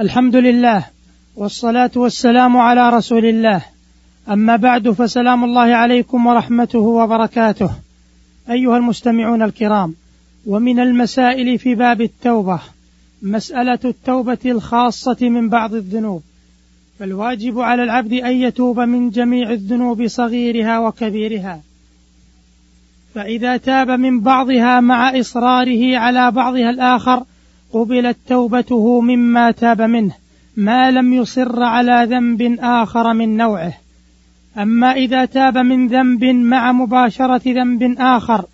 الحمد لله والصلاة والسلام على رسول الله. أما بعد فسلام الله عليكم ورحمته وبركاته. أيها المستمعون الكرام ومن المسائل في باب التوبة مسألة التوبة الخاصة من بعض الذنوب. فالواجب على العبد أن يتوب من جميع الذنوب صغيرها وكبيرها. فإذا تاب من بعضها مع إصراره على بعضها الآخر قبلت توبته مما تاب منه ما لم يصر على ذنب آخر من نوعه. أما إذا تاب من ذنب مع مباشرة ذنب آخر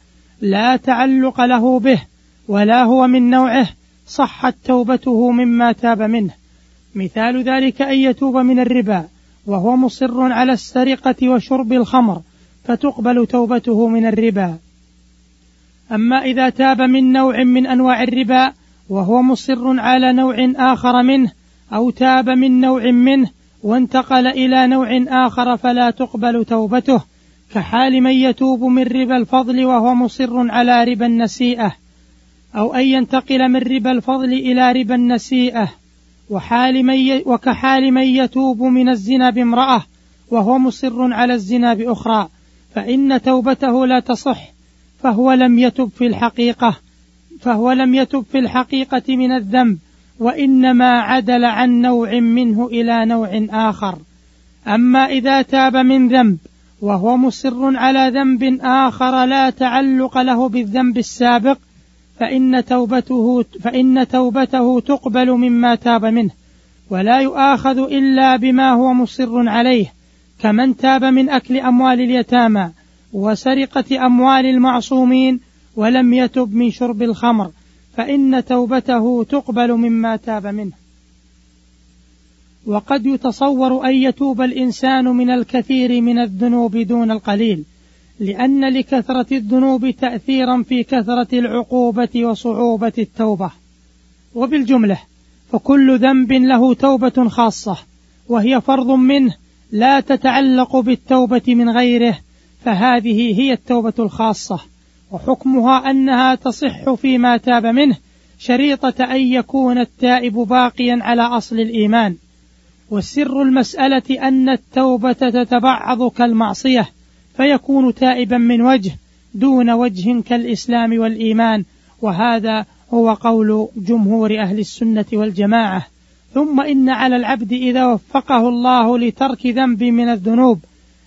لا تعلق له به ولا هو من نوعه صحت توبته مما تاب منه. مثال ذلك أن يتوب من الربا وهو مصر على السرقة وشرب الخمر فتقبل توبته من الربا. أما إذا تاب من نوع من أنواع الربا وهو مصر على نوع آخر منه أو تاب من نوع منه وانتقل إلى نوع آخر فلا تقبل توبته كحال من يتوب من ربا الفضل وهو مصر على ربا النسيئة أو أن ينتقل من ربا الفضل إلى ربا النسيئة وحال من ي... وكحال من يتوب من الزنا بامرأة وهو مصر على الزنا بأخرى فإن توبته لا تصح فهو لم يتب في الحقيقة. فهو لم يتب في الحقيقة من الذنب وإنما عدل عن نوع منه إلى نوع آخر. أما إذا تاب من ذنب وهو مصر على ذنب آخر لا تعلق له بالذنب السابق فإن توبته فإن توبته تقبل مما تاب منه ولا يؤاخذ إلا بما هو مصر عليه كمن تاب من أكل أموال اليتامى وسرقة أموال المعصومين ولم يتب من شرب الخمر فإن توبته تقبل مما تاب منه. وقد يتصور أن يتوب الإنسان من الكثير من الذنوب دون القليل لأن لكثرة الذنوب تأثيرا في كثرة العقوبة وصعوبة التوبة. وبالجملة فكل ذنب له توبة خاصة وهي فرض منه لا تتعلق بالتوبة من غيره فهذه هي التوبة الخاصة. وحكمها أنها تصح فيما تاب منه شريطة أن يكون التائب باقيا على أصل الإيمان. والسر المسألة أن التوبة تتبعض كالمعصية فيكون تائبا من وجه دون وجه كالإسلام والإيمان. وهذا هو قول جمهور أهل السنة والجماعة. ثم إن على العبد إذا وفقه الله لترك ذنب من الذنوب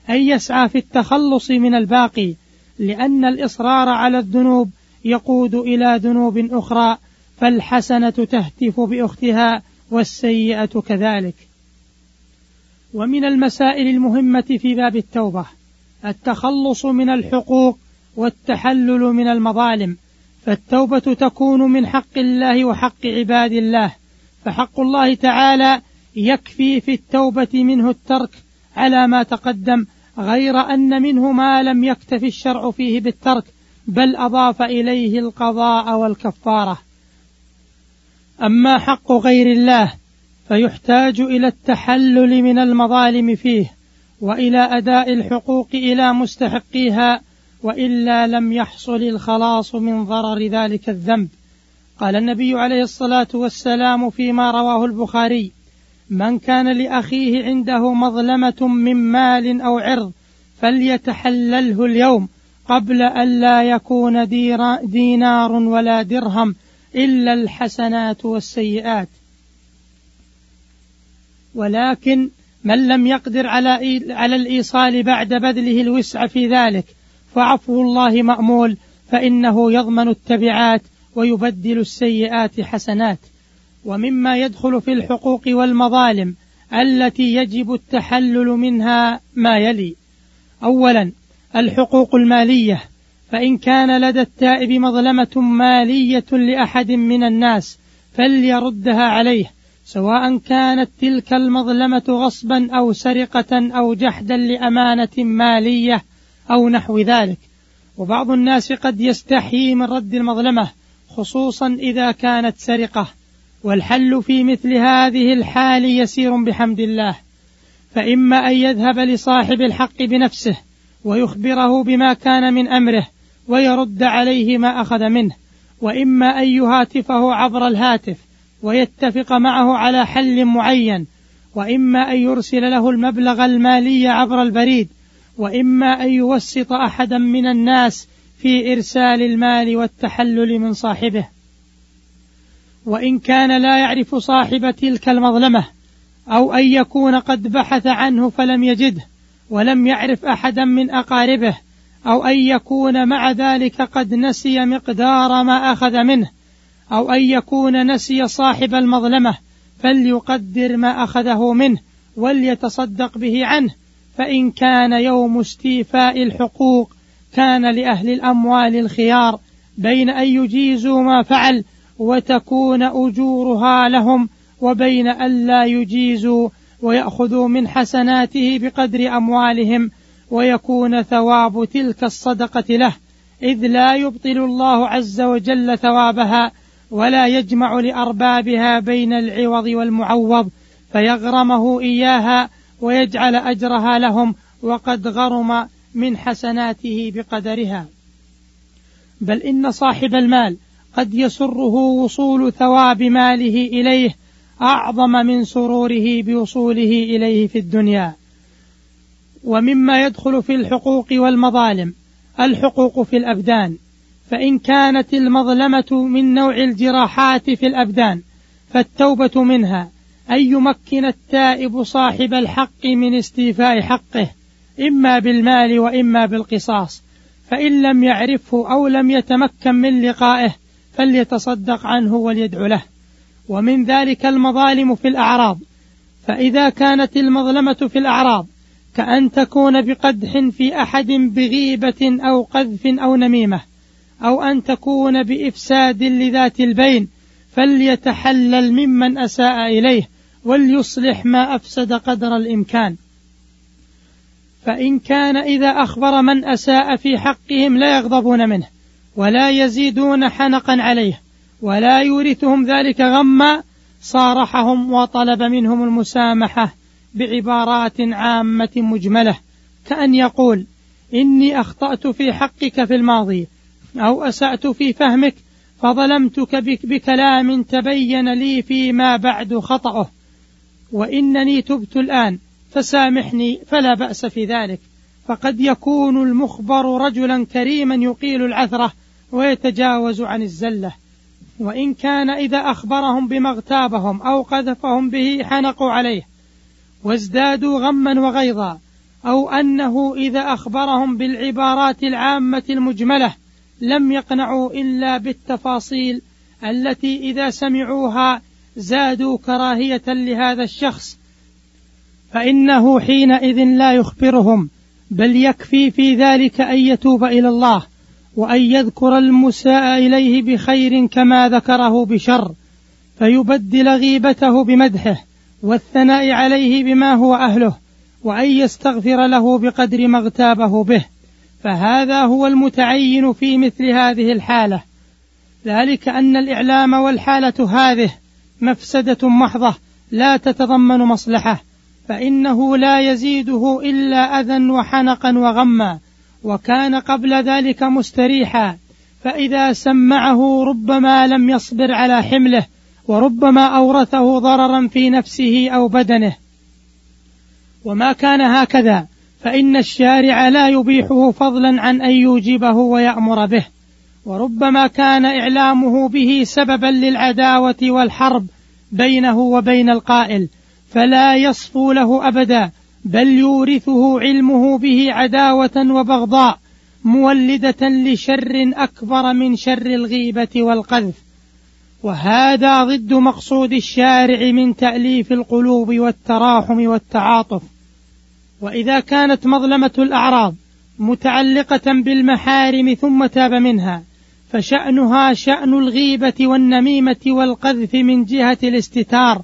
أن يسعى في التخلص من الباقي لأن الإصرار على الذنوب يقود إلى ذنوب أخرى فالحسنة تهتف بأختها والسيئة كذلك. ومن المسائل المهمة في باب التوبة التخلص من الحقوق والتحلل من المظالم. فالتوبة تكون من حق الله وحق عباد الله فحق الله تعالى يكفي في التوبة منه الترك على ما تقدم غير أن منه ما لم يكتف الشرع فيه بالترك بل أضاف إليه القضاء والكفارة. أما حق غير الله فيحتاج إلى التحلل من المظالم فيه وإلى أداء الحقوق إلى مستحقيها وإلا لم يحصل الخلاص من ضرر ذلك الذنب. قال النبي عليه الصلاة والسلام فيما رواه البخاري من كان لأخيه عنده مظلمة من مال أو عرض فليتحلله اليوم قبل أن لا يكون دينار ولا درهم إلا الحسنات والسيئات. ولكن من لم يقدر على على الإيصال بعد بذله الوسع في ذلك فعفو الله مأمول فإنه يضمن التبعات ويبدل السيئات حسنات. ومما يدخل في الحقوق والمظالم التي يجب التحلل منها ما يلي. اولا الحقوق المالية. فإن كان لدى التائب مظلمة مالية لأحد من الناس فليردها عليه سواء كانت تلك المظلمة غصبا أو سرقة أو جحدا لأمانة مالية أو نحو ذلك. وبعض الناس قد يستحيي من رد المظلمة خصوصا إذا كانت سرقة. والحل في مثل هذه الحال يسير بحمد الله. فإما أن يذهب لصاحب الحق بنفسه ويخبره بما كان من أمره ويرد عليه ما أخذ منه وإما أن يهاتفه عبر الهاتف ويتفق معه على حل معين وإما أن يرسل له المبلغ المالي عبر البريد وإما أن يوسط أحدا من الناس في إرسال المال والتحلل من صاحبه. وإن كان لا يعرف صاحب تلك المظلمة أو أن يكون قد بحث عنه فلم يجده ولم يعرف أحدا من أقاربه أو أن يكون مع ذلك قد نسي مقدار ما أخذ منه أو أن يكون نسي صاحب المظلمة فليقدر ما أخذه منه وليتصدق به عنه فإن كان يوم استيفاء الحقوق كان لأهل الأموال الخيار بين أن يجيزوا ما فعل وتكون أجورها لهم وبين الا يجيزوا ويأخذوا من حسناته بقدر أموالهم ويكون ثواب تلك الصدقة له إذ لا يبطل الله عز وجل ثوابها ولا يجمع لأربابها بين العوض والمعوض فيغرمه إياها ويجعل أجرها لهم وقد غرم من حسناته بقدرها. بل إن صاحب المال قد يسره وصول ثواب ماله إليه أعظم من سروره بوصوله إليه في الدنيا. ومما يدخل في الحقوق والمظالم الحقوق في الأبدان. فإن كانت المظلمة من نوع الجراحات في الأبدان فالتوبة منها أن يمكن التائب صاحب الحق من استيفاء حقه إما بالمال وإما بالقصاص. فإن لم يعرفه أو لم يتمكن من لقائه فليتصدق عنه وليدعو له. ومن ذلك المظالم في الأعراض. فإذا كانت المظلمة في الأعراض كأن تكون بقدح في أحد بغيبة أو قذف أو نميمة أو أن تكون بإفساد لذات البين فليتحلل ممن أساء إليه وليصلح ما أفسد قدر الإمكان. فإن كان إذا أخبر من أساء في حقهم لا يغضبون منه. ولا يزيدون حنقا عليه ولا يورثهم ذلك غما صارحهم وطلب منهم المسامحة بعبارات عامة مجملة كأن يقول إني أخطأت في حقك في الماضي أو أسأت في فهمك فظلمتك بكلام تبين لي فيما بعد خطأه وإنني تبت الآن فسامحني فلا بأس في ذلك. فقد يكون المخبر رجلا كريما يقيل العثرة ويتجاوز عن الزلة. وإن كان إذا أخبرهم بما اغتابهم أو قذفهم به حنقوا عليه. وازدادوا غما وغيظا. أو أنه إذا أخبرهم بالعبارات العامة المجملة لم يقنعوا إلا بالتفاصيل التي إذا سمعوها زادوا كراهية لهذا الشخص. فإنه حينئذ لا يخبرهم. بل يكفي في ذلك أن يتوب إلى الله وأن يذكر المساء إليه بخير كما ذكره بشر فيبدل غيبته بمدحه والثناء عليه بما هو أهله وأن يستغفر له بقدر ما اغتابه به. فهذا هو المتعين في مثل هذه الحالة. ذلك أن الإعلام والحالة هذه مفسدة محضة لا تتضمن مصلحة. فإنه لا يزيده إلا أذى وحنقا وغما وكان قبل ذلك مستريحا فإذا سمعه ربما لم يصبر على حمله وربما أورثه ضررا في نفسه أو بدنه. وما كان هكذا فإن الشارع لا يبيحه فضلا عن أن يوجبه ويأمر به وربما كان إعلامه به سببا للعداوة والحرب بينه وبين القائل. فلا يصفو له أبدا بل يورثه علمه به عداوة وبغضاء مولدة لشر أكبر من شر الغيبة والقذف. وهذا ضد مقصود الشارع من تأليف القلوب والتراحم والتعاطف. وإذا كانت مظلمة الأعراض متعلقة بالمحارم ثم تاب منها فشأنها شأن الغيبة والنميمة والقذف من جهة الاستتار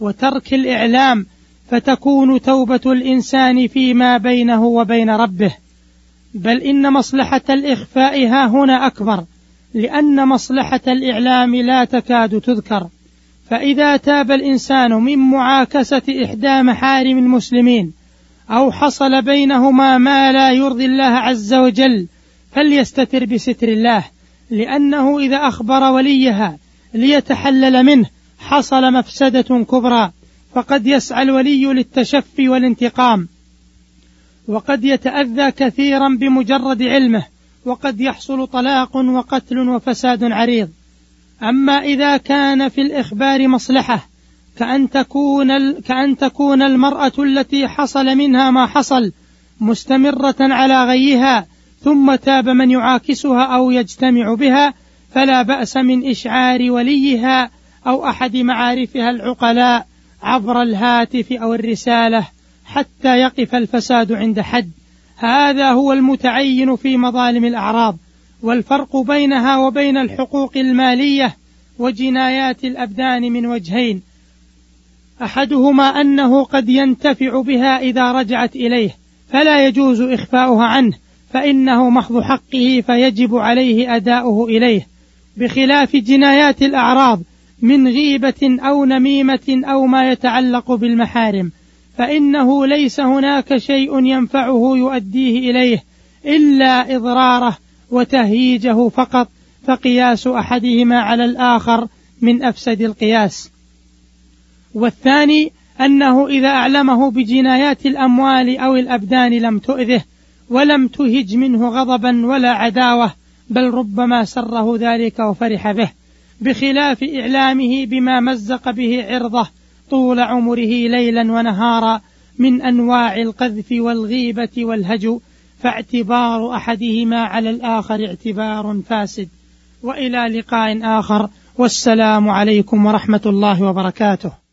وترك الإعلام فتكون توبة الإنسان فيما بينه وبين ربه. بل إن مصلحة الإخفاء ها هنا أكبر لأن مصلحة الإعلام لا تكاد تذكر. فإذا تاب الإنسان من معاكسة إحدى محارم المسلمين أو حصل بينهما ما لا يرضي الله عز وجل فليستتر بستر الله لأنه إذا أخبر وليها ليتحلل منه. حصل مفسدة كبرى فقد يسعى الولي للتشفي والانتقام. وقد يتأذى كثيرا بمجرد علمه وقد يحصل طلاق وقتل وفساد عريض. أما إذا كان في الإخبار مصلحة كأن تكون كأن تكون المرأة التي حصل منها ما حصل مستمرة على غيها ثم تاب من يعاكسها أو يجتمع بها فلا بأس من إشعار وليها أو أحد معارفها العقلاء عبر الهاتف أو الرسالة حتى يقف الفساد عند حد. هذا هو المتعين في مظالم الأعراض والفرق بينها وبين الحقوق المالية وجنايات الأبدان من وجهين. أحدهما أنه قد ينتفع بها إذا رجعت إليه فلا يجوز إخفاؤها عنه فإنه محض حقه فيجب عليه أداؤه إليه. بخلاف جنايات الأعراض من غيبة أو نميمة أو ما يتعلق بالمحارم فإنه ليس هناك شيء ينفعه يؤديه إليه إلا إضراره وتهييجه فقط فقياس أحدهما على الآخر من أفسد القياس. والثاني أنه إذا أعلمه بجنايات الأموال أو الأبدان لم تؤذه ولم تهج منه غضبا ولا عداوة بل ربما سره ذلك وفرح به. بخلاف إعلامه بما مزق به عرضه طول عمره ليلا ونهارا من أنواع القذف والغيبة والهجو فاعتبار أحدهما على الآخر اعتبار فاسد. وإلى لقاء آخر والسلام عليكم ورحمة الله وبركاته.